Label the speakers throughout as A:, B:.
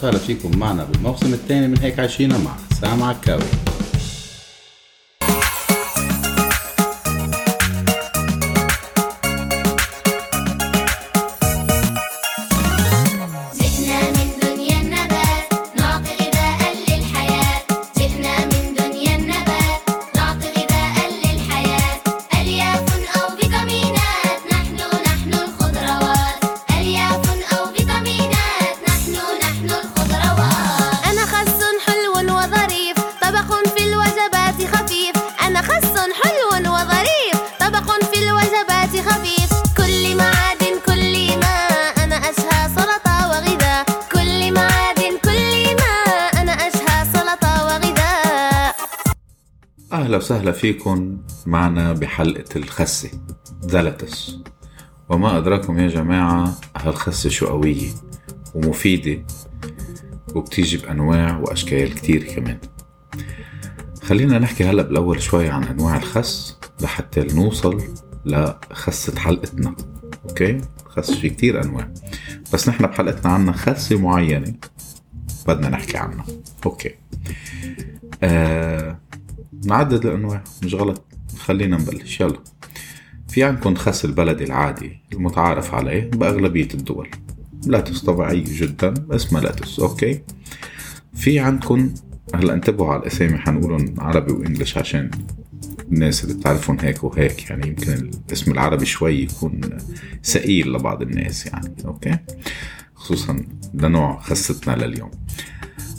A: وسهلا فيكم معنا بالموسم الثاني من هيك عايشينا مع سام عكاوي أهلا وسهلا فيكم معنا بحلقة الخسة زلتس وما أدراكم يا جماعة هالخسة شو قوية ومفيدة وبتيجي بأنواع وأشكال كتير كمان. خلينا نحكي هلأ بالأول شوي عن أنواع الخس لحتى نوصل لخسة حلقتنا. أوكي؟ خس في كتير أنواع. بس نحن بحلقتنا عنا خسة معينة بدنا نحكي عنها. okay. آه نعدد الأنواع. مش غلط. خلينا نبلش. يلا. في عندكم خس البلدي العادي المتعارف عليه بأغلبية الدول. lettuce طبيعي جدا اسمها lettuce okay. في عندكم هلأ انتبهوا على الأسامي حنقولهم عربي و English عشان الناس اللي بتعرفون هيك وهيك يعني يمكن الاسم العربي شوي يكون ثقيل لبعض الناس يعني okay؟ خصوصا لنوع خستنا لليوم.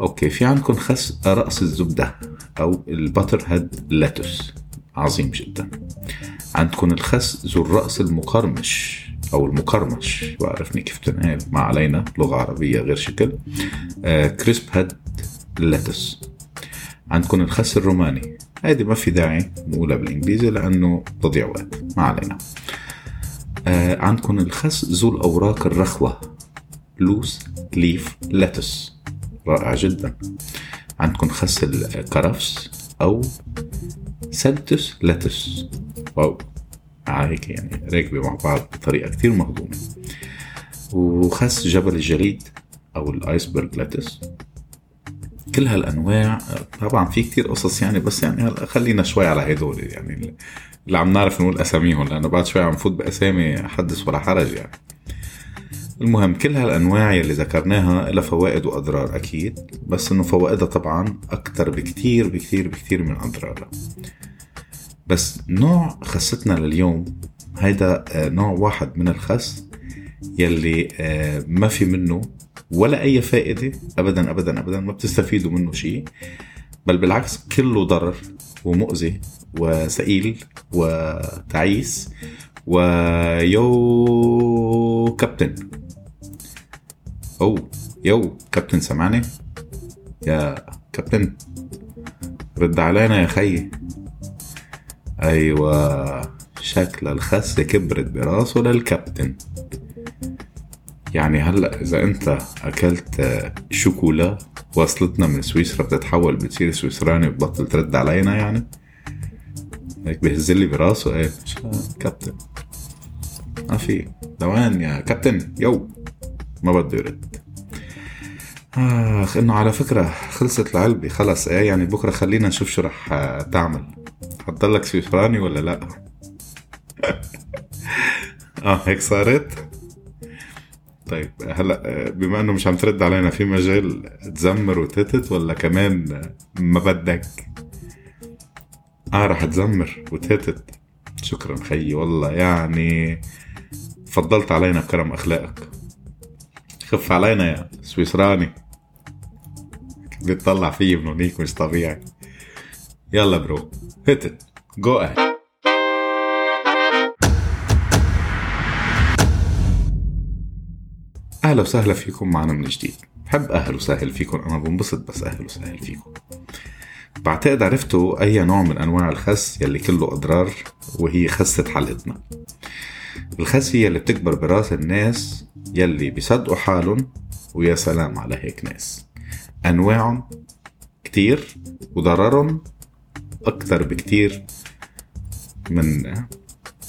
A: okay في عندكم خس رأس الزبدة أو ال butterhead lettuce. عظيم جدا. عندكم الخس ذو الرأس المقرمش أو المقرمش بعرفني كيف تنقال ما علينا لغة عربية غير شكل. آه crisphead lettuce عندكم الخس الروماني. هيدي ما في داعي نقولها بالإنجليزي لأنه تضيع وقت. ما علينا. آه عندكم الخس ذو الأوراق الرخوة. loose leaf lettuce رائع جدا. عندكم خس الكرفس أو celtuce lettuce wow. آه هيك يعني راكبة مع بعض بطريقة كتير مهضومة. وخس جبل الجليد أو ال iceberg lettuce كل هالأنواع طبعا في كتير قصص يعني بس يعني خلينا شوي على هدول يعني اللي عم نعرف نقول أساميهم لأنه بعد شوي عم نفوت بأسامي حدث ولا حرج يعني. المهم كل هالأنواع يلي ذكرناها لها فوائد وأضرار أكيد بس إنه فوائدها طبعا أكثر بكتير بكتير بكتير من أضرارها. بس نوع خستنا لليوم هيدا آه، نوع واحد من الخس يلي آه، ما في منه ولا أي فائدة ابدا ابدا ابدا ما بتستفيدوا منه شيء. بل بالعكس كله ضرر ومؤذي وثقيل وتعيس ويو كابتن. أو يو كابتن سمعني. يا كابتن رد علينا يا خيي أيوه شكل الخس كبرت براسه للكابتن. يعني هلا إذا أنت أكلت شوكولا وصلتنا من سويسرا بتتحول بتصير سويسراني وبطل ترد علينا يعني؟ هيك بهز لي براسه إيه كابتن. ما في. لوين يا كابتن؟ يو. ما بده يرد. آخ إنه على فكرة خلصت العلبة خلص إيه يعني بكرة خلينا نشوف شو رح آه، تعمل. حتضلك سويسراني ولا لا؟ آه هيك صارت؟ طيب هلا بما انه مش عم ترد علينا في مجال تزمر وتتت ولا كمان ما بدك؟ آه رح تزمر وتتت. شكرا خيي والله يعني فضلت علينا بكرم أخلاقك. خف علينا يا سويسراني. بتطلع فيي من هونيك مش طبيعي. يلا برو هتت جو اهيد أهلا وسهلا فيكم معنا من جديد. بحب أهلا وسهل فيكم أنا بنبسط بس أهلا وسهل فيكم. بعتقد عرفتوا أي نوع من أنواع الخس يلي كله أضرار وهي خسة حلقتنا. الخس هي اللي بتكبر براس الناس يلي بيصدقوا حالهم ويا سلام على هيك ناس. أنواعهم كتير وضررهم أكتر بكتير من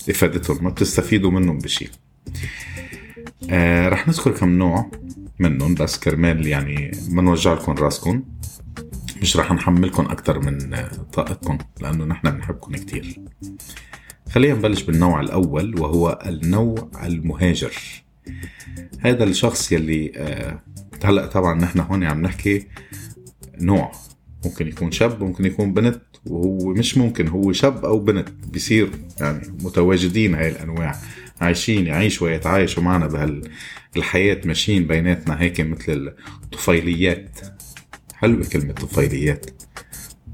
A: إفادتهم ما بتستفيدوا منهم بشيء آه رح نذكر كم نوع منهم بس كرمال يعني ما نوجع لكم راسكم. مش رح نحملكم أكتر من آه، طاقتكم لأنه نحن بنحبكم كتير. خلينا نبلش بالنوع الأول وهو النوع المهاجر. هذا الشخص يلي آه، هلأ طبعا نحن هون عم نحكي نوع. ممكن يكون شاب ممكن يكون بنت وهو مش ممكن هو شاب أو بنت. بيصير يعني متواجدين هاي الأنواع. عايشين يعيشوا ويتعايشوا معنا بهالحياة ماشيين بيناتنا هيك مثل الطفيليات. حلوة كلمة طفيليات.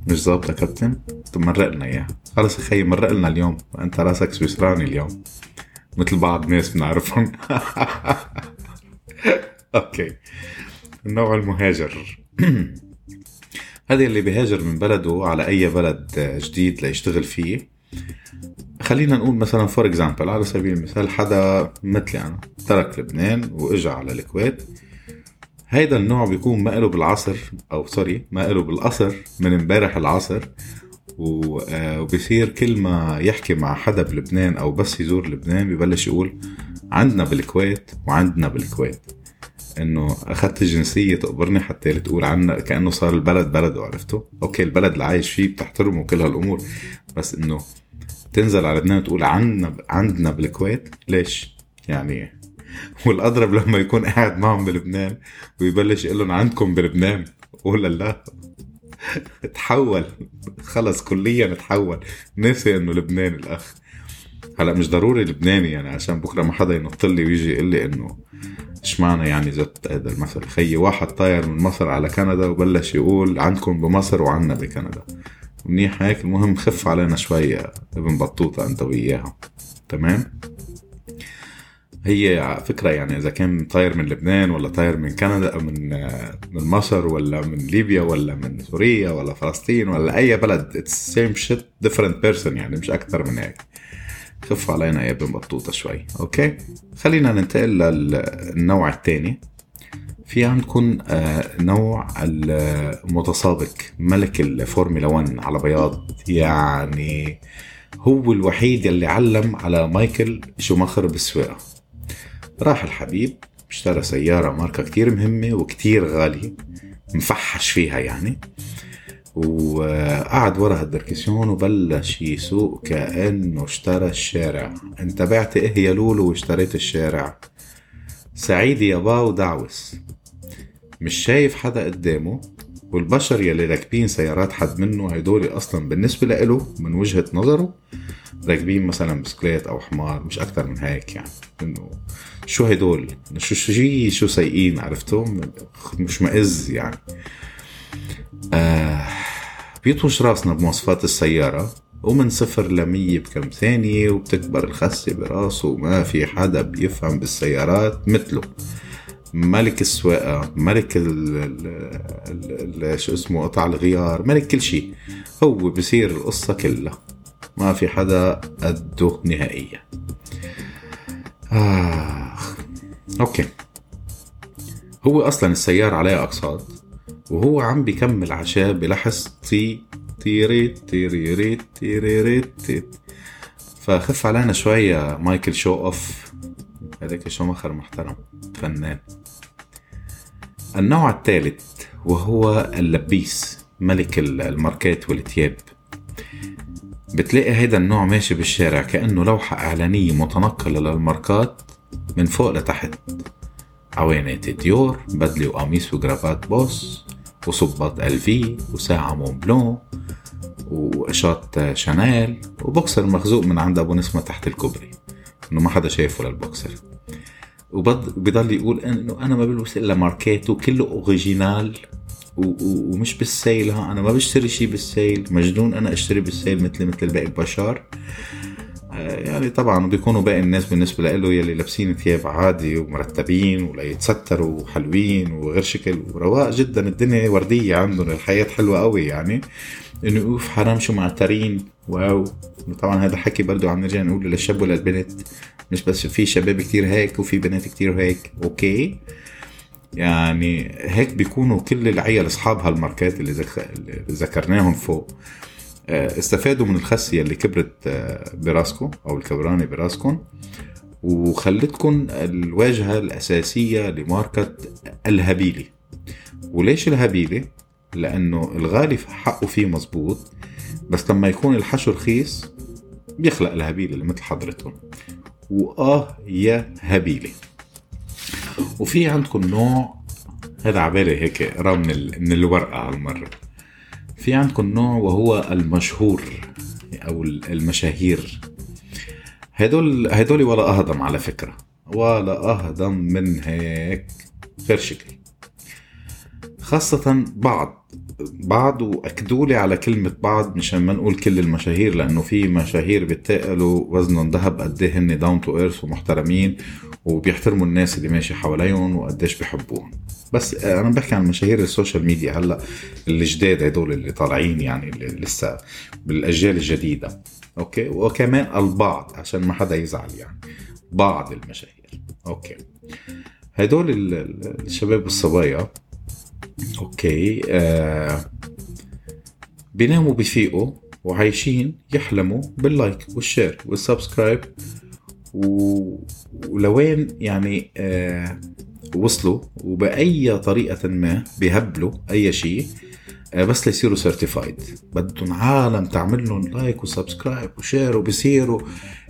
A: مش ظابطة كابتن؟ طب مرق لنا إياها. خلص يا خيي مرق لنا اليوم. أنت راسك سويسراني اليوم. مثل بعض ناس بنعرفهم. أوكي. النوع المهاجر. هذا اللي بيهاجر من بلده على أي بلد جديد ليشتغل فيه. خلينا نقول مثلا for example على سبيل المثال حدا مثلي أنا ترك لبنان وإجا على الكويت هيدا النوع بيكون ما له بالعصر أو sorry ما له بالقصر من امبارح العصر آه، وبصير كل ما يحكي مع حدا بلبنان أو بس يزور لبنان ببلش يقول عندنا بالكويت وعندنا بالكويت. إنه أخذت الجنسيه تقبرني حتى تقول عنا كأنه صار البلد بلده عرفته okay البلد اللي عايش فيه بتحترمه كل هالأمور بس إنه تنزل على لبنان وتقول عندنا عندنا بالكويت ليش؟ يعني والأضرب لما يكون قاعد معهم بلبنان ويبلش يقول لهم عندكم بلبنان؟ ولا لا. تحول خلص كليا تحول نسي إنه لبناني الأخ. هلأ مش ضروري لبناني يعني عشان بكرة ما حدا ينط لي ويجي يقول لي إنه إيش معنى يعني زت هذا المثل خيي واحد طاير من مصر على كندا وبلش يقول عندكم بمصر وعنا بكندا. منيح هيك؟ المهم خف علينا شوي يا ابن بطوطة أنت وياها تمام؟ هي فكرة يعني إذا كان طاير من لبنان ولا طاير من كندا من من مصر ولا من ليبيا ولا من سوريا ولا فلسطين ولا أي بلد it's same shit different person يعني مش أكتر من هيك. خف علينا يا ابن بطوطة شوي أوكي؟ خلينا ننتقل للنوع الثاني في عندكم آه، نوع المتسابق ملك الفورمولا 1 على بياض. يعني هو الوحيد يلي علم على مايكل شوماخر بالسواقة. راح الحبيب اشترى سيارة ماركة كتير مهمة وكتير غالية مفحش فيها يعني. وقعد ورا هالدركسيون وبلش يسوق كأنه اشترى الشارع. انت بعت إيه يا لولو واشتريت الشارع؟ سعيد يابا ودعوس. مش شايف حدا قدامه والبشر يلي راكبين سيارات حد منه هدول أصلا بالنسبة لإله من وجهة نظره راكبين مثلا بسكليت أو حمار مش أكتر من هيك يعني. إنه شو هدول شو شو شو, شو سايقين؟ عرفتهم؟ مش مئز يعني. آه بيطوش راسنا بمواصفات السيارة ومن صفر لمية بكم ثانية وبتكبر الخسة براسه وما في حدا بيفهم بالسيارات مثله. ملك السواقة ملك ال شو اسمه قطع الغيار ملك كل شيء. هو بصير القصة كلها. ما في حدا قده نهائيا. آه. okay. هو أصلا السيارة عليها أقساط وهو عم بيكمل عشاء بلحس طي تيريت تيريريت تيريريت تيت. فخف علينا شوية مايكل show off. هذاك شوماخر محترم فنان. النوع الثالث وهو اللبيس ملك الماركات والتياب. بتلاقي هيدا النوع ماشي بالشارع كأنه لوحة إعلانية متنقلة للماركات من فوق لتحت. عوانات ديور بدلة وقميص وجرافات Boss وصباط LV وساعة Mont Blanc وقشاط Chanel وبوكسر مخزوق من عند أبو نسمة تحت الكوبري. إنه ما حدا شايفه للبوكسر. وبضل يقول إنه أنا ما بلبس إلا ماركات وكله original ومش بال sale ها أنا ما بشتري شيء بال sale مجنون أنا أشتري بال sale مثل مثل باقي البشر. آه، يعني طبعا بيكونوا باقي الناس بالنسبة له يلي لابسين ثياب عادي ومرتبين ولا يتستروا وحلوين وغير شكل ورواق جدا الدنيا وردية عندهم الحياة حلوة قوي يعني. إنه أوف حرام شو معترين. wow. طبعا هذا حكي برضه عم نرجع نقول للشاب وللبنت مش بس في شباب كتير هيك وفي بنات كتير هيك. أوكي. يعني هيك بيكونوا كل العيال أصحاب هالماركات اللي, ذك... اللي ذكرناهم فوق. آه، استفادوا من الخسية اللي كبرت آه، براسكم أو الكبرانة براسكم. وخلتكم الواجهة الأساسية لماركة الهبيلي وليش الهبيلي؟ لأنه الغالي حقه فيه مزبوط بس لما يكون الحشو رخيص بيخلق الهبيلة اللي مثل حضرتهم وآه يا هبيلة. وفي عندكم نوع هذا عبالي هيك قرا من, ال... من الورقة هالمرة. في عندكم نوع وهو المشهور أو المشاهير. هدول هدول ولا أهضم على فكرة. ولا أهضم من هيك غير شكل. خاصة بعض بعض واكدوا لي على كلمة بعض مشان ما نقول كل المشاهير لأنه في مشاهير بيتقلوا وزنهم ذهب قد إيه هن down to earth ومحترمين وبيحترموا الناس اللي ماشي حواليهم وقديش بيحبوهم. بس أنا بحكي عن مشاهير ال social media هلأ الجداد هدول اللي طالعين يعني اللي لسه بالأجيال الجديدة. okay؟ وكمان البعض عشان ما حدا يزعل يعني. بعض المشاهير. okay. هدول ال- ال- الشباب والصبايا okay آه بيناموا بيفيقوا وعايشين يحلموا بال like وال share وال subscribe و... ولوين يعني آه وصلوا وبأي طريقة ما بيهبلوا أي شيء. بس ليصيروا certified بدهم عالم تعمل لهم like و subscribe و share وبصيروا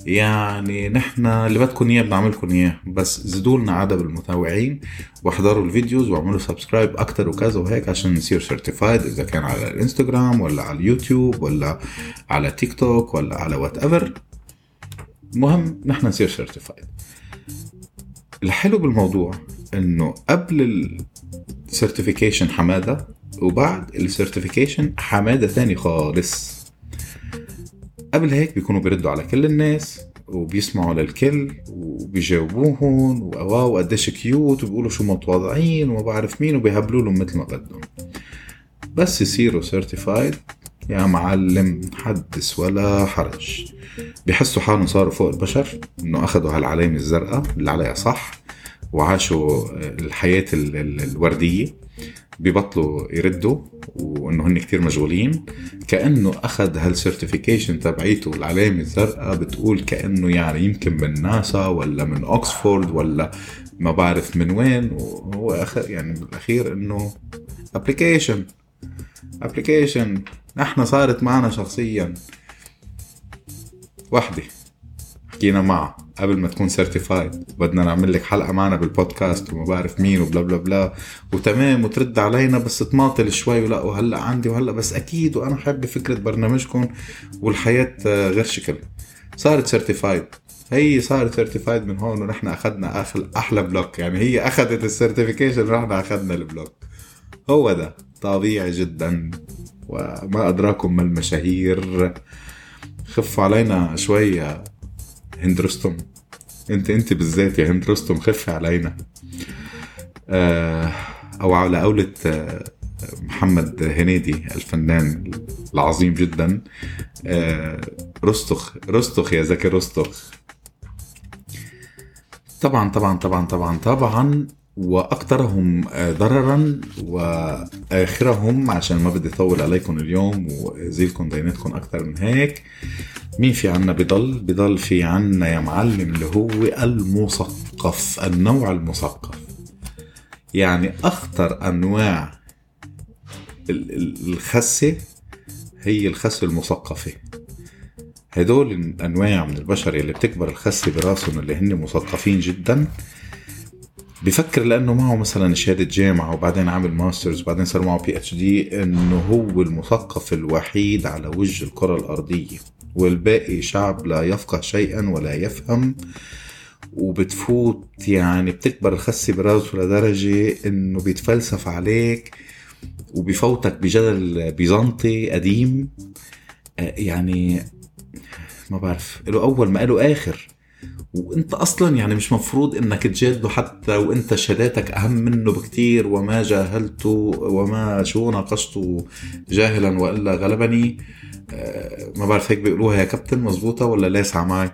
A: يعني نحن اللي بدكم إياه بنعملكم إياه. بس زيدوا لنا عدد المتابعين واحضروا ال videos واعملوا subscribe أكتر وكذا وهيك عشان نصير certified إذا كان على الإنستغرام ولا على اليوتيوب ولا على تيك توك ولا على whatever المهم نحن نصير certified الحلو بالموضوع إنه قبل ال certification حمادة وبعد ال certification حمادة تاني خالص. قبل هيك بيكونوا بيردوا على كل الناس وبيسمعوا للكل وبيجاوبوهم wow قديش cute وبيقولوا شو متواضعين وما بعرف مين وبيهبلوا لهم مثل ما بدهم. بس يصيروا certified يا معلم حدث ولا حرج. بيحسوا حالهم صاروا فوق البشر إنه أخذوا هالعلامة الزرقاء اللي عليها صح وعاشوا الحياة ال- ال- الوردية. بيبطلوا يردوا وإنه هن كتير مشغولين. كأنه أخذ هال certification تبعيته العلامة الزرقاء بتقول كأنه يعني يمكن من ناسا ولا من اوكسفورد ولا ما بعرف من وين. وهو أخر يعني بالأخير إنه application application إحنا صارت معنا شخصيا وحدة حكينا معها. قبل ما تكون certified بدنا نعمل لك حلقة معنا بالبودكاست وما بعرف مين و bla bla bla. وتمام وترد علينا بس تماطل شوي ولا وهلأ عندي وهلأ بس أكيد وأنا حابه فكرة برنامجكم والحياة غير شكل صارت certified هي صارت certified من هون ونحن أخذنا أحلى block يعني هي أخذت ال certification ونحن أخذنا ال block هو ده. طبيعي جدا. وما أدراكم ما المشاهير. خفوا علينا شوي يا هند رستم انت انت بالذات يا هند رستم خفي علينا آه أو على قولة آه، محمد هنيدي الفنان العظيم جدا. آه رستخ رستخ يا زكي رستخ. طبعا طبعا طبعا طبعا طبعا. وأكثرهم آه، ضررا وآخرهم عشان ما بدي أطول عليكم اليوم وأزيلكم دينتكم أكثر من هيك. مين في عنا؟ بضل. بضل في عنا يا معلم اللي هو المثقف النوع المثقف. يعني أخطر أنواع ال- ال- الخسة هي الخسة المثقفة. هدول الأنواع من البشر اللي بتكبر الخسة براسهم اللي هن مثقفين جدا. بفكر لأنه معه مثلا شهادة جامعة وبعدين عامل masters وبعدين صار معه PhD إنه هو المثقف الوحيد على وجه الكرة الأرضية. والباقي شعب لا يفقه شيئا ولا يفهم. وبتفوت يعني بتكبر الخسه براسه لدرجه إنه بيتفلسف عليك وبيفوتك بجدل بيزنطي قديم. آه، يعني ما بعرف له أول ما له آخر. وانت أصلا يعني مش مفروض انك تجادله حتى وانت شهاداتك اهم منه بكتير وما جاهلته وما شو ناقشته جاهلا وإلا غلبني. آه، ما بعرف هيك بيقولوها. يا كابتن مزبوطه ولا لاسعه معي؟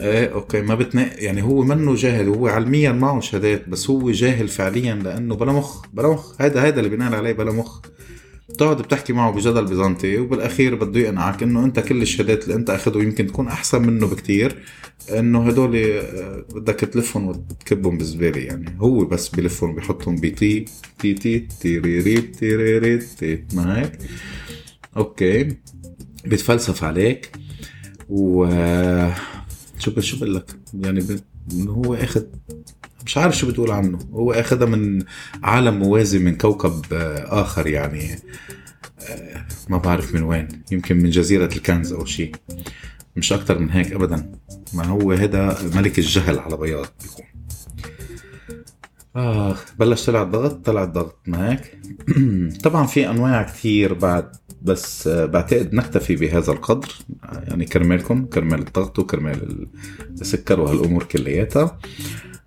A: إيه أوكي ما بتنق يعني هو منه جاهل هو علميا معه شهادات بس هو جاهل فعليا لأنه بلا مخ بلا مخ. هذا هذا اللي بناء عليه بلا مخ. بتقعد بتحكي معه بجدل بيزنطي وبالأخير بده يقنعك إنه أنت كل الشهادات اللي أنت أخذه يمكن تكون أحسن منه بكتير. إنه هدول آه، بدك تلفهم وتكبهم بالزبالة يعني. هو بس بلفهم بيحطهم بتي تي تي تيريريت تيريريت تي ما هيك. أوكي. بيتفلسف عليك. و شو ب- شو بقول لك؟ يعني ب... هو آخذ مش عارف شو بتقول عنه. هو آخذها من عالم موازي من كوكب آه، آخر يعني. آه، ما بعرف من وين. يمكن من جزيرة الكنز أو شيء مش أكتر من هيك ابدا. ما هو هذا ملك الجهل على بياض بيكون. آه بلش طلع الضغط طلع الضغط ما هيك طبعا في أنواع كثير بعد بس آه، بعتقد نكتفي بهذا القدر. آه، يعني كرمالكم كرمال الضغط وكرمال ال- السكر وهالأمور كلياتها.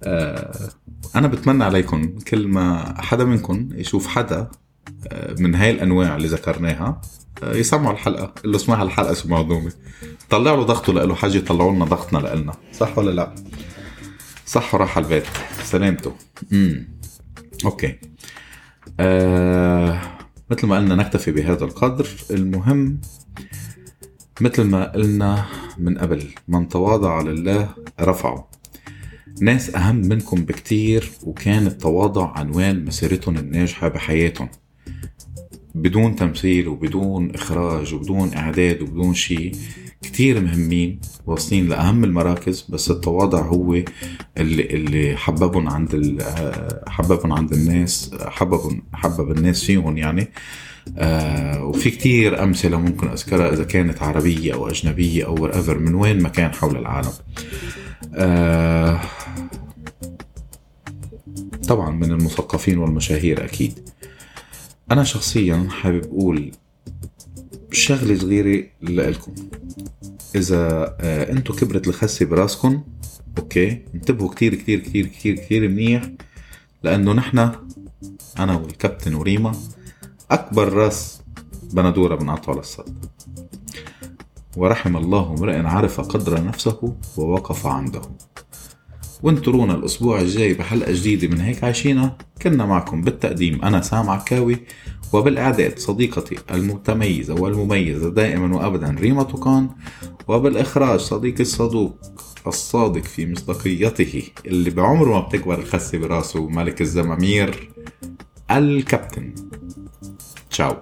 A: آه، أنا بتمنى عليكم كل ما حدا منكم يشوف حدا آه، من هاي الأنواع اللي ذكرناها. يسمعوا الحلقة اللي اسمعها الحلقة شو مهضومه طلع له ضغطه لإله حاجة يطلعوا لنا ضغطنا لإلنا. صح ولا لا؟ صح وراح على البيت. سلامته. امم أوكي. آه مثل ما قلنا نكتفي بهذا القدر. المهم مثل ما قلنا من قبل من تواضع لله رفعه. ناس أهم منكم بكتير وكان التواضع عنوان مسيرتهم الناجحة بحياتهم. بدون تمثيل وبدون إخراج وبدون إعداد وبدون شيء كتير مهمين واصلين لأهم المراكز بس التواضع هو اللي اللي حببهم عند حببهم عند الناس حببهم حبب الناس فيهم يعني. آه وفي كتير أمثلة ممكن أذكرها إذا كانت عربية أو أجنبية أو whatever من وين ما كان حول العالم. آه طبعا من المثقفين والمشاهير أكيد. أنا شخصيا حابب أقول شغلة صغيرة لكم إذا آه أنتوا كبرت الخسة براسكم أوكي انتبهوا كتير كتير كتير كتير كتير منيح لأنه نحن أنا والكابتن وريما أكبر راس بندورة بنقطعه للصد ورحم الله امرئ عرف قدر نفسه ووقف عنده. وانطرونا الأسبوع الجاي بحلقة جديدة من هيك عايشينا كنا معكم بالتقديم أنا سام عكاوي وبالإعداد صديقتي المتميزة والمميزة دائما وأبدا ريما توكان وبالإخراج صديقي الصدوق الصادق في مصداقيته اللي بعمره ما بتكبر الخسة براسه ملك الزمامير الكابتن. تشاو.